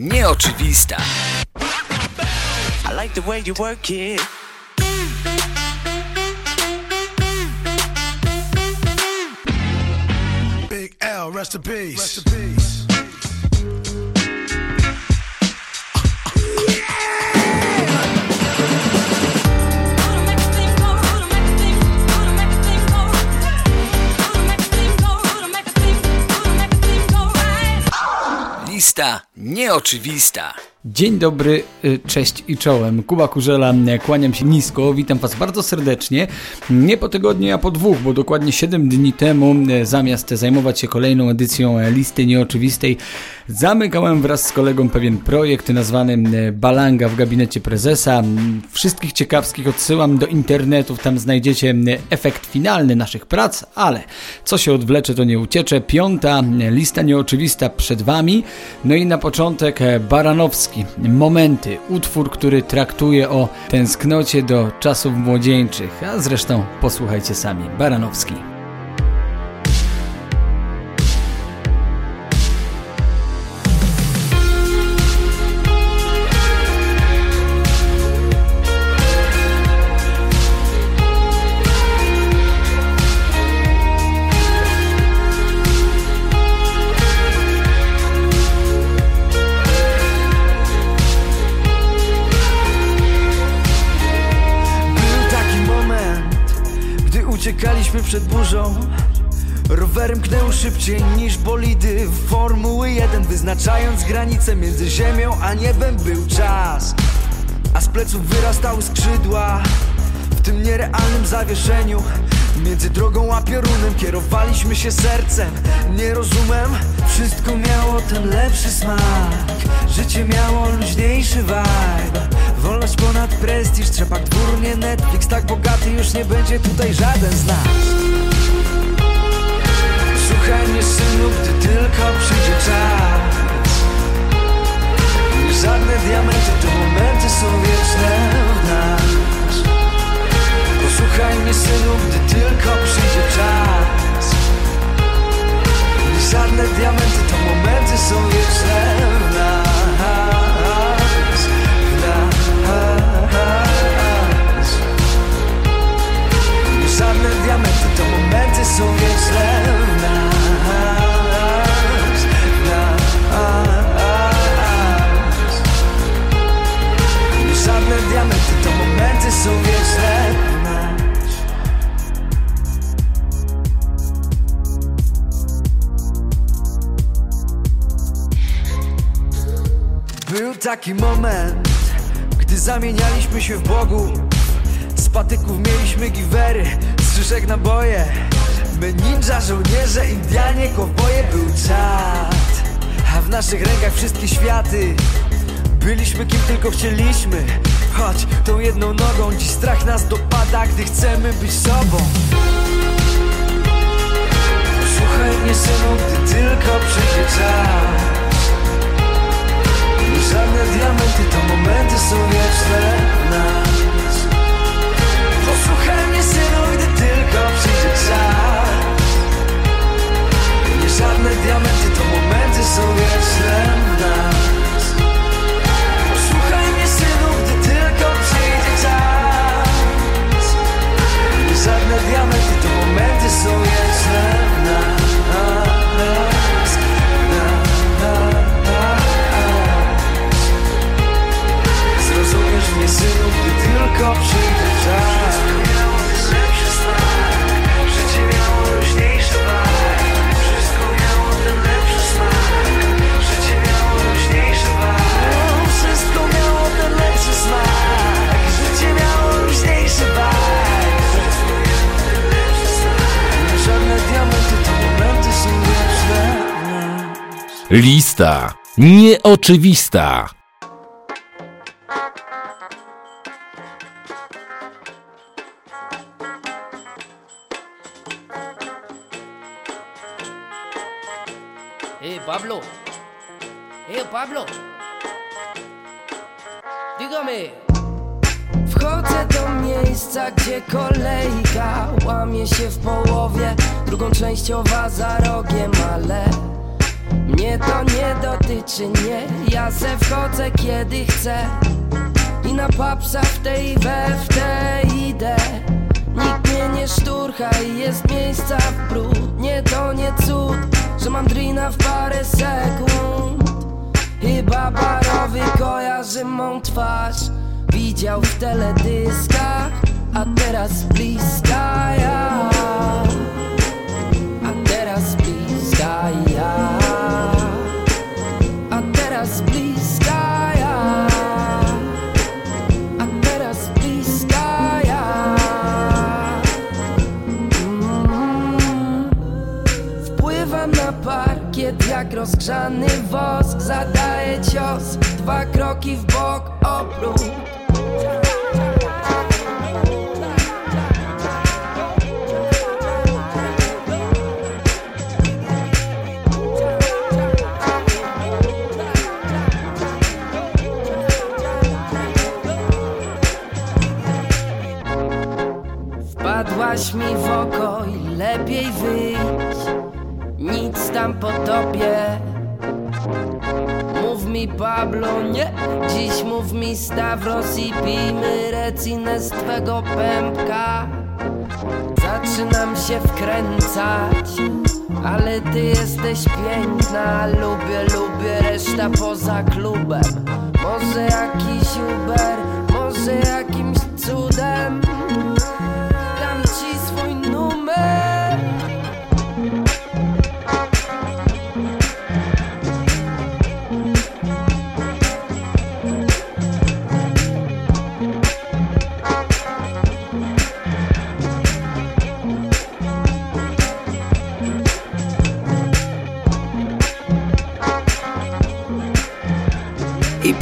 nieoczywista. I like the way you work it. Big L, rest in peace. Rest in peace. Lista nieoczywista. Dzień dobry, y, cześć i czołem. Kuba Kurzela, y, kłaniam się nisko, witam Was bardzo serdecznie. Nie po tygodniu, a po dwóch, bo dokładnie 7 dni temu, y, zamiast zajmować się kolejną edycją listy nieoczywistej, zamykałem wraz z kolegą pewien projekt nazwany y, Balanga w gabinecie prezesa. Wszystkich ciekawskich odsyłam do internetów, tam znajdziecie y, efekt finalny naszych prac, ale co się odwlecze, to nie uciecze. Piąta y, lista nieoczywista przed Wami. No i na początek e, Baranowski. Momenty. Utwór, który traktuje o tęsknocie do czasów młodzieńczych. A zresztą posłuchajcie sami. Baranowski. Przed burzą Rowerem knęło szybciej niż bolidy Formuły 1 Wyznaczając granice między ziemią a niebem był czas. A z pleców wyrastały skrzydła W tym nierealnym zawieszeniu. Między drogą a piorunem kierowaliśmy się sercem. Nie rozumiem, wszystko miało ten lepszy smak. Życie miało luźniejszy vibe. Wolność ponad prestiż, trzepak dwór, nie Netflix. Tak bogaty już nie będzie tutaj żaden z nas Słuchaj mnie synu, gdy tylko przyjdzie czas. Żadne diamenty, to momenty są wieczne w nas. Posłuchaj mnie synu, gdy tylko przyjdzie czas. Żadne diamenty, to momenty są wieczne w nas zamienialiśmy się w Bogu. Z patyków mieliśmy giwery, z szyszek naboje My ninja, żołnierze, Indianie, kowboje Był czat, a w naszych rękach wszystkie światy. Byliśmy kim tylko chcieliśmy. Choć tą jedną nogą dziś strach nas dopada Gdy chcemy być sobą. Słuchaj mnie synu, gdy tylko przyjdzie czas Żadne diamenty to momenty są wieczne nas. Posłuchaj mnie synu, gdy tylko przyjdzie czas. Nie żadne diamenty to momenty są wieczne nas Lista nieoczywista. I jest miejsca w brud Nie to nie cud, że mam drina w parę sekund. Chyba barowy kojarzy mą twarz Widział w teledyskach, a teraz bliska ja. A teraz bliska ja. A teraz bliska rozgrzany wosk Zadaję cios, dwa kroki w bok, obrót. Wpadłaś mi w oko i lepiej wyjść Tam po tobie. Mów mi Pablo, nie. Dziś mów mi Stavros i pijmy recinę z twego pępka. Zaczynam się wkręcać Ale ty jesteś piękna. Lubię, lubię, reszta poza klubem. Może jakiś Uber, może jakimś cudem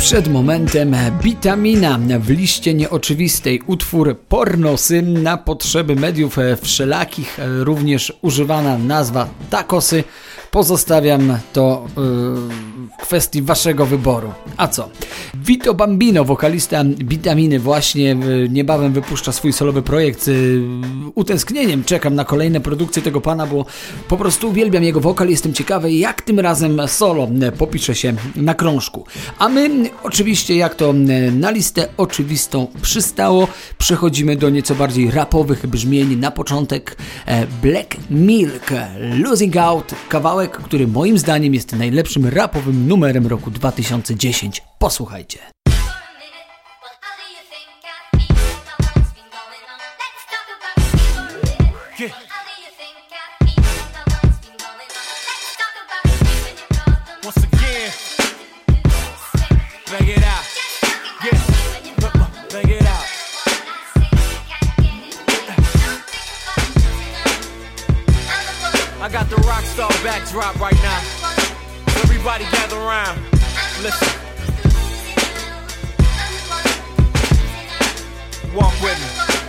przed momentem Bitamina w liście nieoczywistej utwór Pornosy na potrzeby mediów wszelakich, również używana nazwa Takosy. Pozostawiam to yy, w kwestii waszego wyboru. A co? Vito Bambino, wokalista Bitaminy, właśnie y, niebawem wypuszcza swój solowy projekt. Z utęsknieniem czekam na kolejne produkcje tego pana, bo po prostu uwielbiam jego wokal. Jestem ciekawy, jak tym razem solo y, popisze się na krążku. A my, oczywiście, jak to na listę oczywistą przystało, przechodzimy do nieco bardziej rapowych brzmień. Na początek e, Black Milk, Losing Out, kawałek, który moim zdaniem jest najlepszym rapowym numerem roku 2010. Posłuchajcie. Backdrop right now. Everybody gather around. Listen. Walk with me.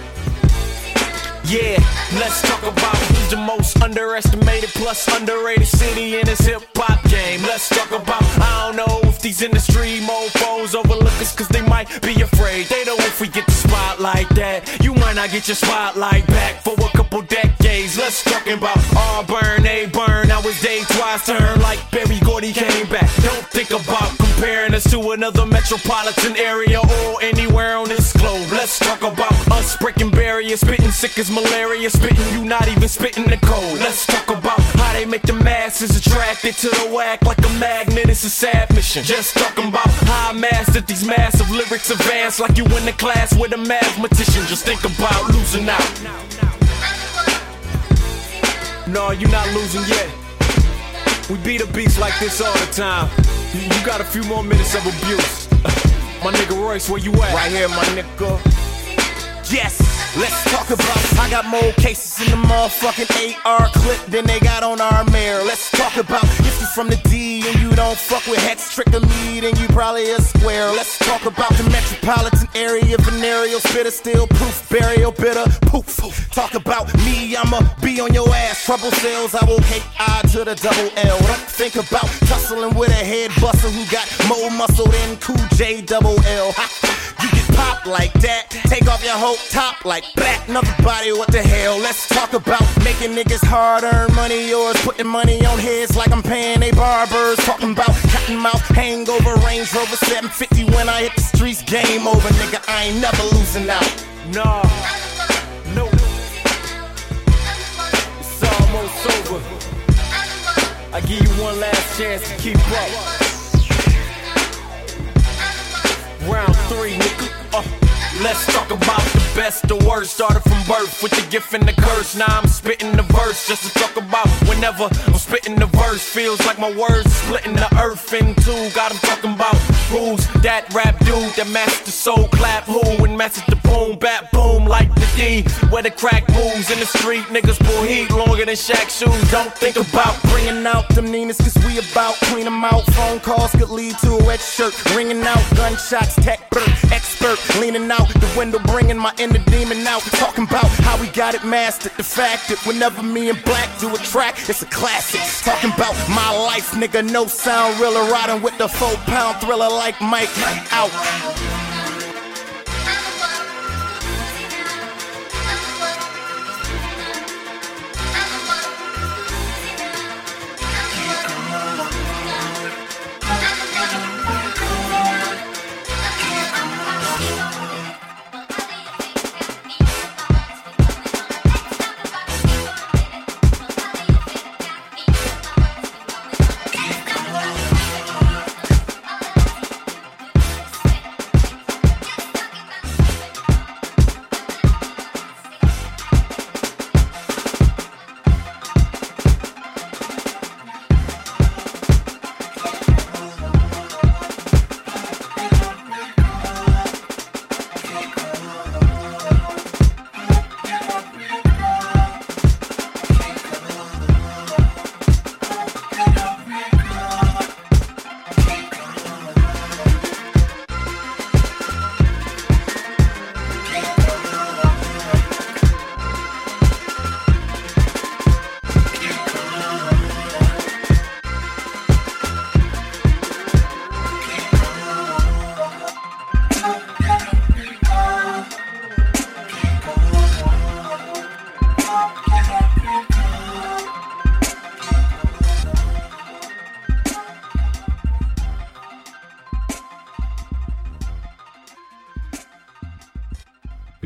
Yeah, let's talk about who's the most underestimated plus underrated city in this hip hop game. Let's talk about, I don't know if these industry mofos overlook us cause they might be afraid. They know if we get the spotlight like that you might not get your spotlight back for a couple decades. Let's talk about Auburn, A burn. Now it's day twice turn like Barry Gordy came back. Don't think about comparing us to another metropolitan area or anywhere on this globe. Let's talk about us breaking barriers, spitting sick as malaria, spitting you not even spitting the code. Let's talk about how they make the masses attracted to the whack like a magnet. It's a sad mission. Just talking about how I mastered these massive lyrics advanced like you in the class with a mathematician. Just think about losing out. No, you're not losing yet. We beat a beast like this all the time. You, you got a few more minutes of abuse. my nigga Royce, where you at? Right here, my nigga. Yes, let's talk about. I got more cases in the motherfucking AR clip than they got on our mayor. Let's talk about if you from the D and you don't fuck with Hex Trick or me, then you probably a square. Let's talk about the metropolitan area, venereal spitter, still proof, burial bitter, poof. Talk about me, I'ma be on your ass. Trouble sales, I will hate I to the double L. Don't think about tussling with a head buster who got more muscle than Cool J double L. You get popped like that, take off your whole top like that. Another body, what the hell? Let's talk about making niggas hard earn money, yours putting money on head heads like I'm paying they barbers. Talking about cotton mouth, hangover, Range Rover 750 when I hit the streets. Game over, nigga. I ain't never losing out. Nah. No. It's almost over. I give you one last chance to keep up. Round three, nigga. Uh, let's talk about the best, the worst. Started from birth with the gift and the curse. Now I'm spitting the verse just to talk about whenever I'm spitting the verse. Feels like my words splitting the earth in two. Got 'em talking about rules. That rap dude that the soul clap who and matches the boom, bat boom like the D. Where the crack moves in the street, niggas pull heat longer than Shaq shoes. Don't think about Bringing out them Ninas, cause we about clean 'em out. Phone calls could lead to a wet shirt. Ringing out gunshots, tech expert. Leaning out the window, bringing my inner demon out. Talking about how we got it mastered. The fact that whenever me and Black do a track, it's a classic. Talking about my life, nigga, no sound, realer. Riding with the four pound thriller like Mike out.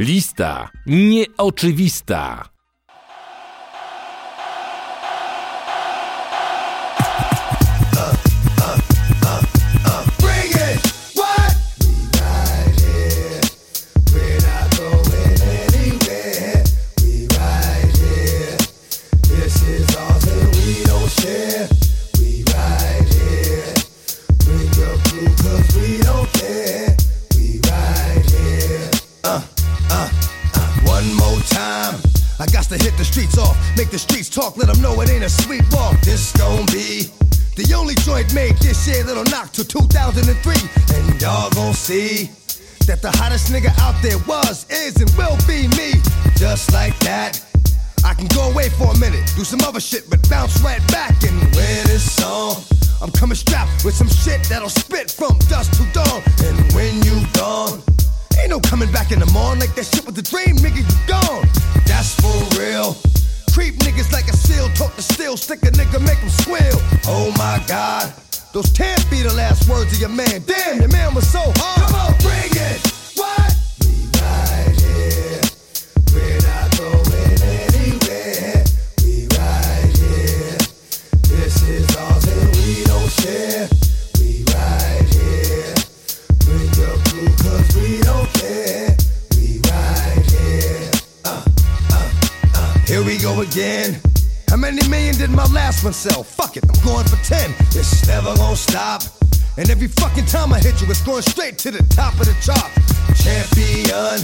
Lista nieoczywista. Talk, let them know it ain't a sweet walk. This gon' be the only joint made this year that'll knock till 2003. And y'all gon' see that the hottest nigga out there was, is, and will be me. Just like that. I can go away for a minute, do some other shit, but bounce right back and wear this song. I'm coming strapped with some shit that'll spit from dusk to dawn. And when you gone, ain't no coming back in the morning like that shit with the dream, nigga, you gone. That's for real. Creep niggas like a seal, talk the steel, stick a nigga, make him squeal. Oh my god, those can't be the last words of your man. Damn, your man was so hard. Come on, bring it. What? We right here. We're not going anywhere. We right here. This is ours and we don't share. Go again. How many million did my last one sell? Fuck it, I'm going for 10. It's never gonna stop. And every fucking time I hit you, it's going straight to the top of the chart. Champion.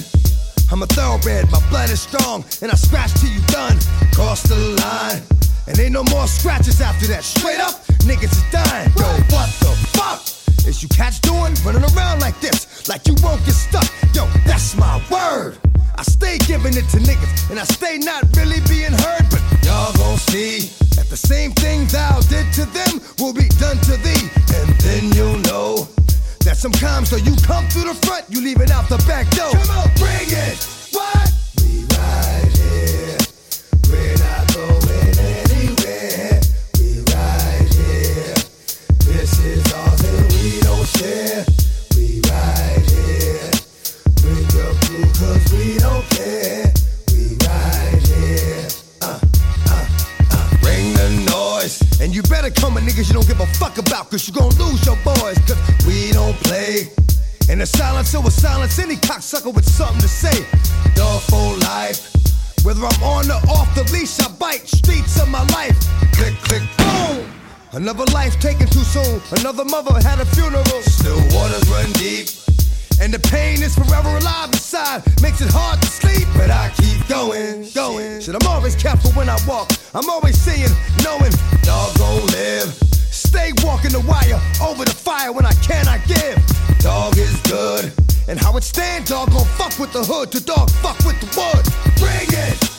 I'm a thoroughbred, my blood is strong, and I scratch till you done. Cross the line, and ain't no more scratches after that. Straight up, niggas is dying. Yo, what the fuck? Is you cats doing? Running around like this, like you won't get stuck. Yo, that's my word. I stay giving it to niggas, and I stay not really being heard, but y'all gon' see that the same thing thou did to them will be done to thee, and then you'll know that sometimes though you come through the front, you leave it out the back door. Come on, bring it. What? We ride here. We're not going anywhere. We ride here. This is all that we don't share. and you gon' lose your boys, we don't play. And the silencer will silence any cocksucker with something to say. Dog for life. Whether I'm on or off the leash, I bite streets of my life. Click, click, boom! Another life taken too soon. Another mother had a funeral. Still waters run deep. And the pain is forever alive inside. Makes it hard to sleep, but I keep going, going. Shit, I'm always careful when I walk. I'm always seeing, knowing, dog gon' live. Stay walking the wire over the fire when I cannot give. Dog is good. And how it stand, dog gon' fuck with the hood. To dog fuck with the wood. Bring it.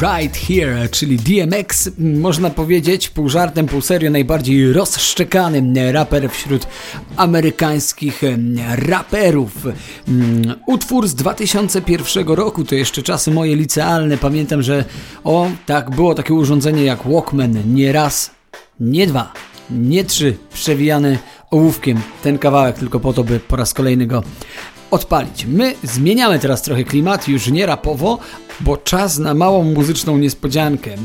Right Here, czyli DMX, można powiedzieć pół żartem, pół serio, najbardziej rozszczekany raper wśród amerykańskich raperów. Mm, Utwór z 2001 roku, to jeszcze czasy moje licealne. Pamiętam, że o, tak, było takie urządzenie jak Walkman, nie raz, nie dwa, nie trzy, przewijany ołówkiem ten kawałek tylko po to, by po raz kolejny go odpalić. My zmieniamy teraz trochę klimat, już nie rapowo, bo czas na małą muzyczną niespodziankę. E,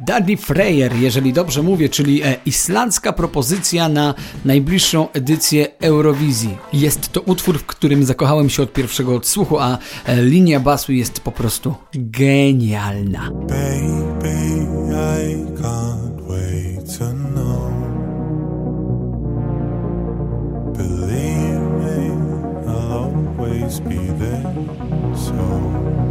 Daddy Freyer, jeżeli dobrze mówię, czyli e, islandzka propozycja na najbliższą edycję Eurowizji. Jest to utwór, w którym zakochałem się od pierwszego odsłuchu, a e, linia basu jest po prostu genialna. Baby, I can't wait to know. Believe always be there. So.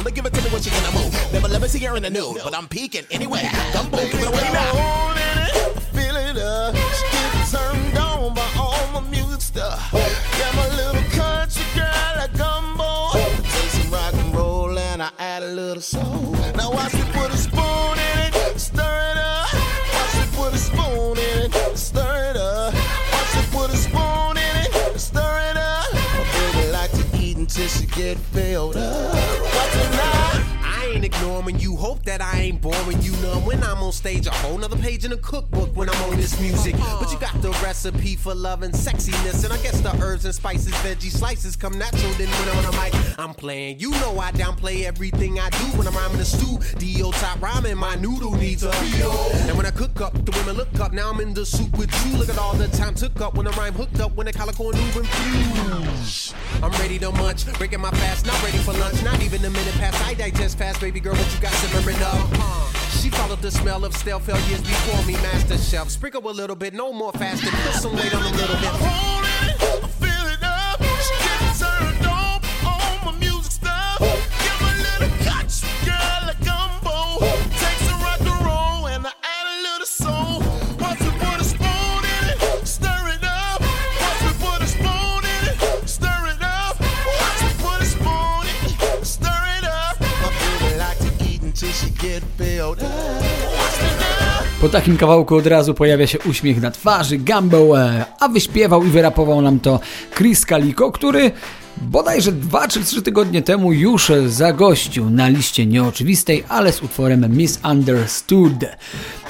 Only give it to me when she in the mood. Never let me see her in the nude, but I'm peeking anyway. Gumbo, give it away now. Feel it up, she get turned on by all my music stuff. Yeah, my little country girl like gumbo. Take some rock and roll and I add a little soul. Now watch me put a spoon in it, stir it up. Watch me put a spoon in it, stir it up. Watch me put a spoon in it, stir it up. My baby like to eat until she get filled up tonight ain't ignoring you. Hope that I ain't boring you. Know when I'm on stage, a whole nother page in the cookbook when I'm on this music. But you got the recipe for love and sexiness, and I guess the herbs and spices, veggie slices come natural. Then when I'm on the mic, I'm playing. You know I downplay everything I do when I'm rhyming the studio. Top rhyming, my noodle needs a And when I cook up, the women look up. Now I'm in the soup with you. Look at all the time took up when the rhyme hooked up when the calico and Uber infused. I'm ready to munch, breaking my fast, not ready for lunch. Not even a minute past, I digest fast, baby girl. What you got simmering up? She followed the smell of stale failures before me, master chef. Sprinkle a little bit, no more fasting. Put some weight on a little bit. Po takim kawałku od razu pojawia się uśmiech na twarzy Gumbo, e, a wyśpiewał i wyrapował nam to Chris Calico, który bodajże 2 czy 3 tygodnie temu już zagościł na liście nieoczywistej, ale z utworem Misunderstood.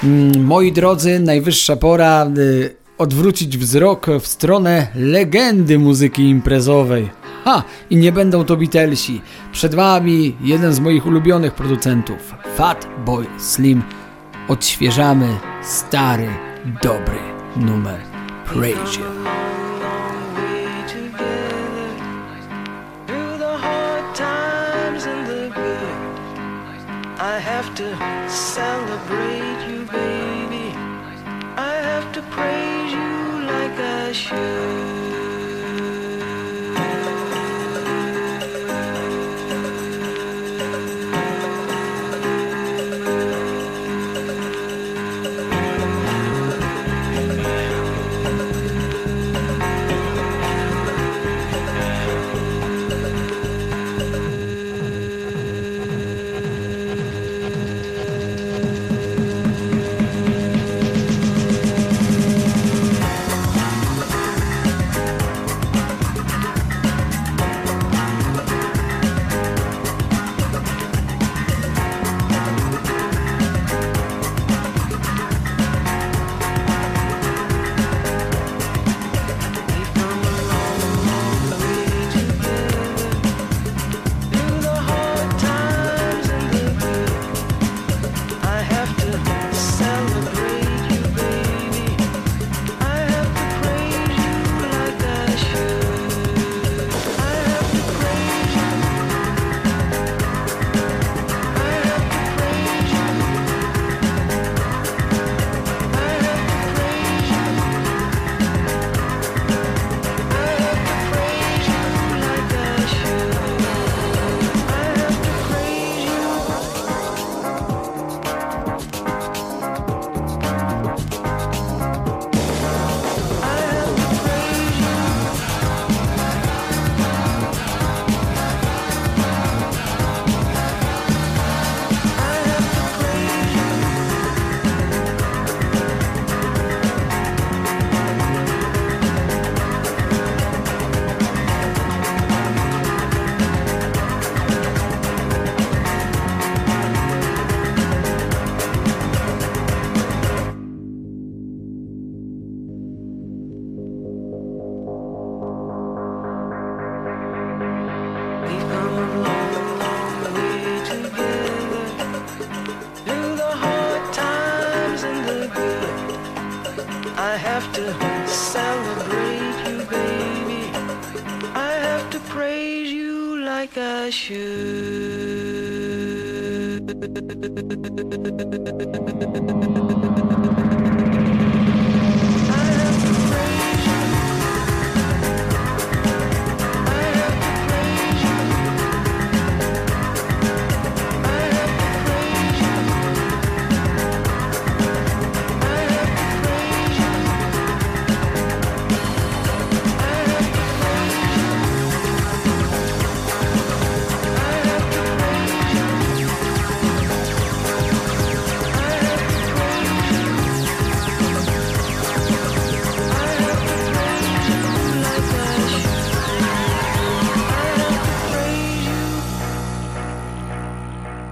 Mm, Moi drodzy, najwyższa pora y, odwrócić wzrok w stronę legendy muzyki imprezowej. Ha! I nie będą to Beatlesi. Przed wami jeden z moich ulubionych producentów, Fat Boy Slim. Odświeżamy stary, dobry numer Praise You. I have to praise you like I should.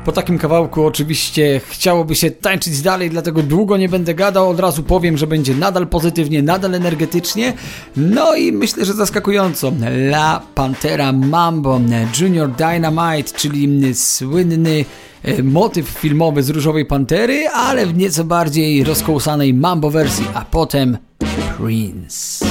Po takim kawałku oczywiście chciałoby się tańczyć dalej, dlatego długo nie będę gadał. Od razu powiem, że będzie nadal pozytywnie, nadal energetycznie. No i myślę, że zaskakująco. La Pantera Mambo, Junior Dynamite, czyli słynny e, motyw filmowy z Różowej Pantery, ale w nieco bardziej rozkołsanej mambo wersji, a potem Prince.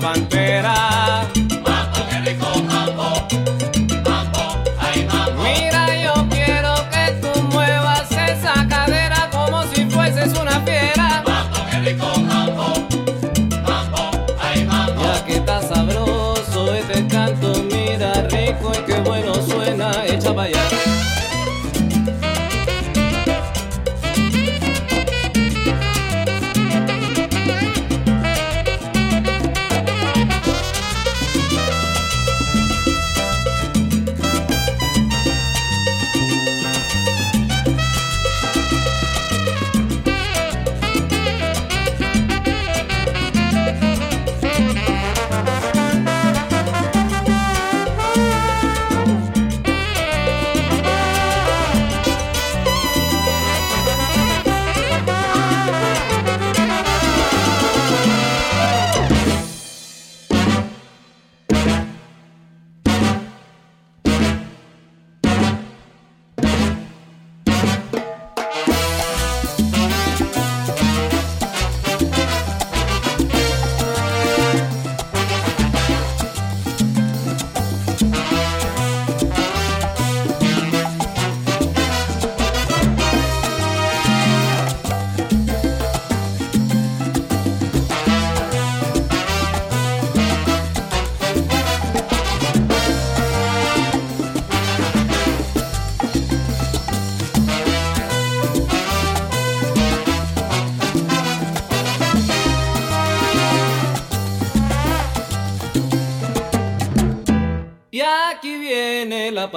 bandera.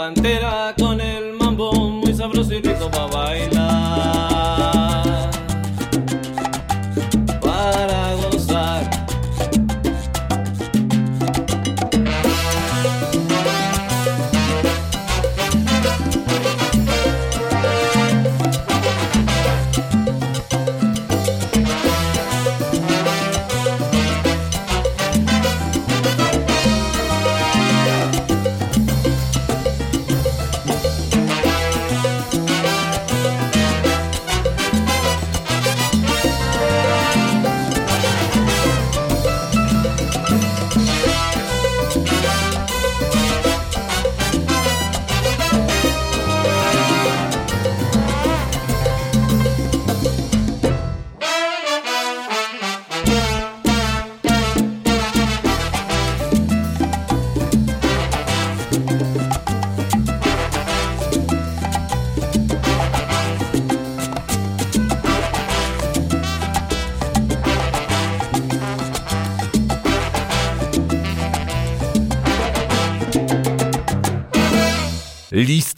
pantera.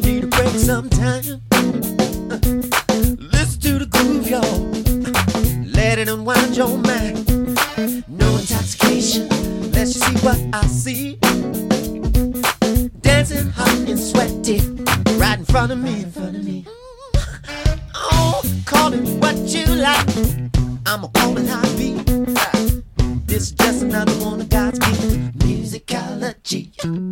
need a break sometime. Listen to the groove, y'all. Let it unwind your mind. No intoxication, let's see what I see. Dancing hot and sweaty, right in front of me. In front of me. Oh, call it what you like. I'ma call it how This is just another one of God's gifts. Musicology.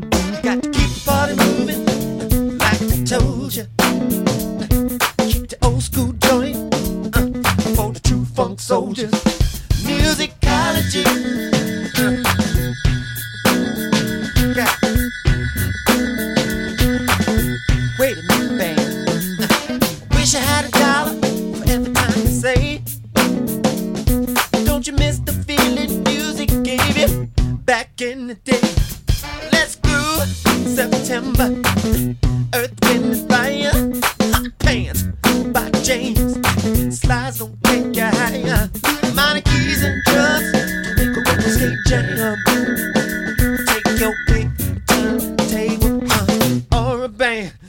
I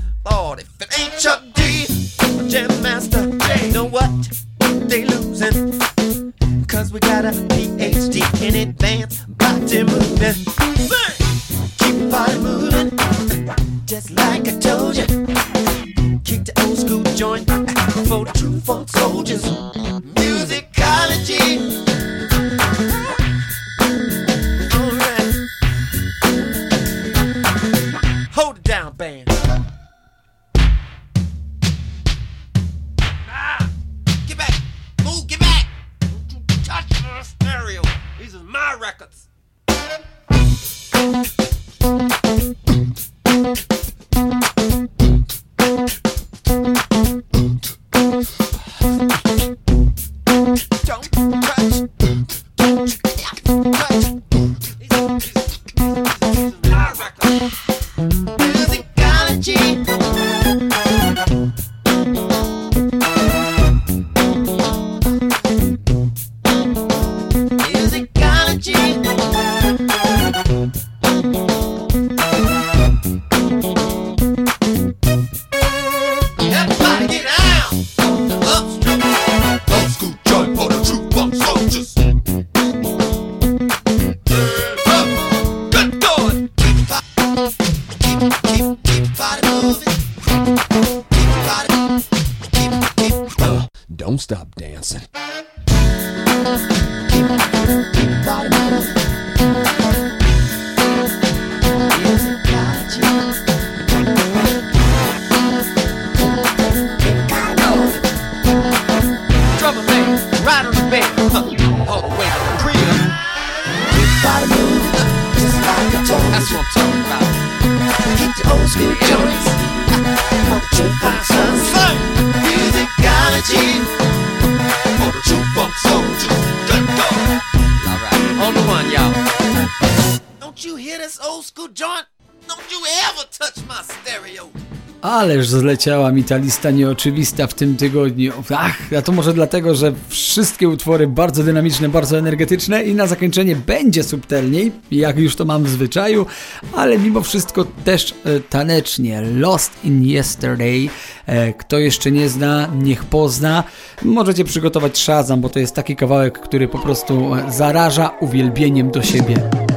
ależ zleciała mi ta lista nieoczywista w tym tygodniu. Ach, a to może dlatego, że wszystkie utwory bardzo dynamiczne, bardzo energetyczne i na zakończenie będzie subtelniej, jak już to mam w zwyczaju, ale mimo wszystko też e, tanecznie. Lost in Yesterday. E, kto jeszcze nie zna, niech pozna. Możecie przygotować szazam, bo to jest taki kawałek, który po prostu e, zaraża uwielbieniem do siebie.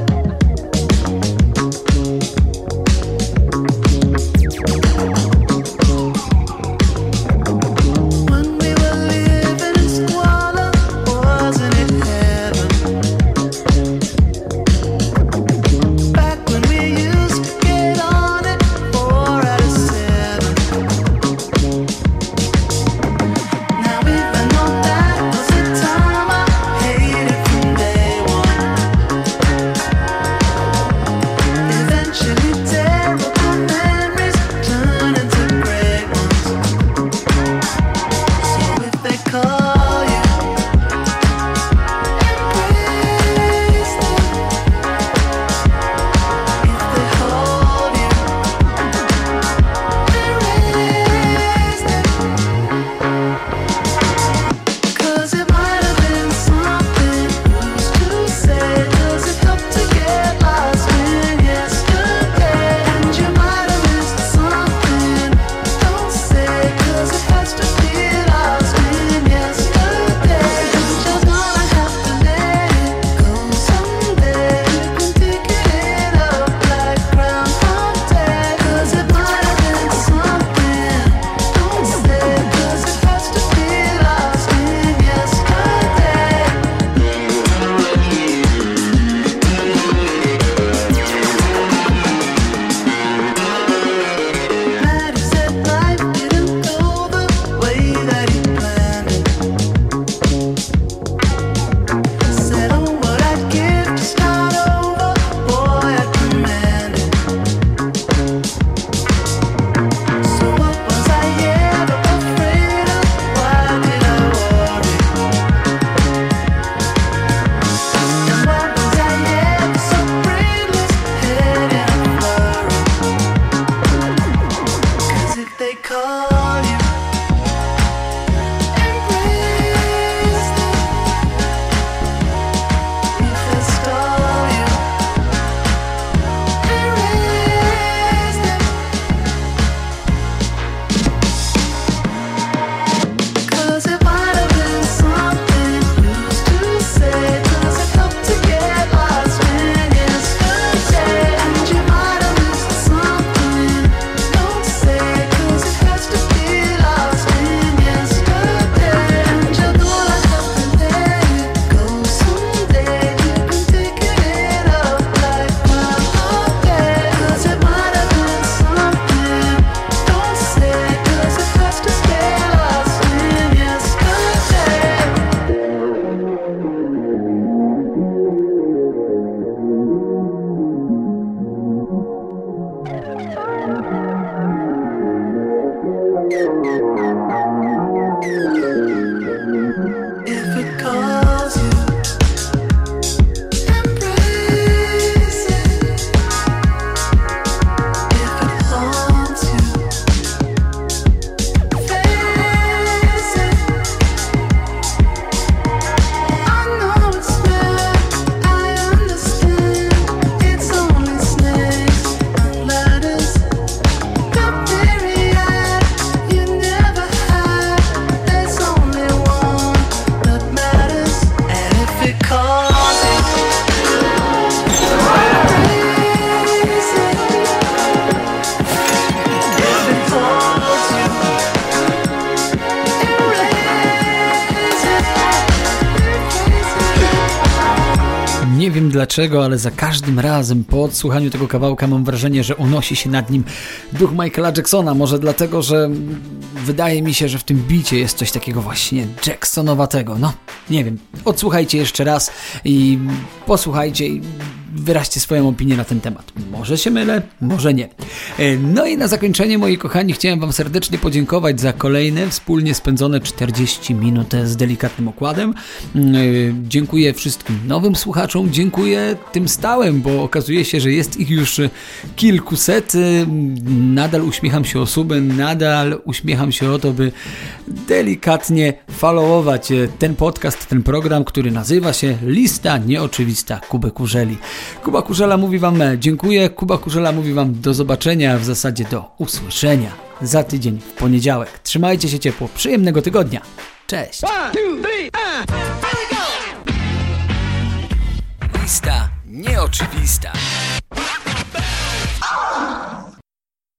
Dlaczego, ale za każdym razem po odsłuchaniu tego kawałka mam wrażenie, że unosi się nad nim duch Michaela Jacksona. Może dlatego, że wydaje mi się, że w tym bicie jest coś takiego właśnie Jacksonowatego. No, nie wiem. Odsłuchajcie jeszcze raz i posłuchajcie i wyraźcie swoją opinię na ten temat. Może się mylę, może nie. E, No i na zakończenie, moi kochani, chciałem Wam serdecznie podziękować za kolejne wspólnie spędzone 40 minut z delikatnym okładem. Mm, e, Dziękuję wszystkim nowym słuchaczom, dziękuję tym stałym, bo okazuje się, że jest ich już kilkuset. E, Nadal uśmiecham się o suby, nadal uśmiecham się o to, by delikatnie followować ten podcast, ten program, który nazywa się Lista Nieoczywista Kuby Kurzeli. Kuba Kurzela mówi Wam e, dziękuję, Kuba Kurzela mówi Wam do zobaczenia, w zasadzie do usłyszenia za tydzień w poniedziałek. Trzymajcie się ciepło, przyjemnego tygodnia. Cześć! Lista nieoczywista.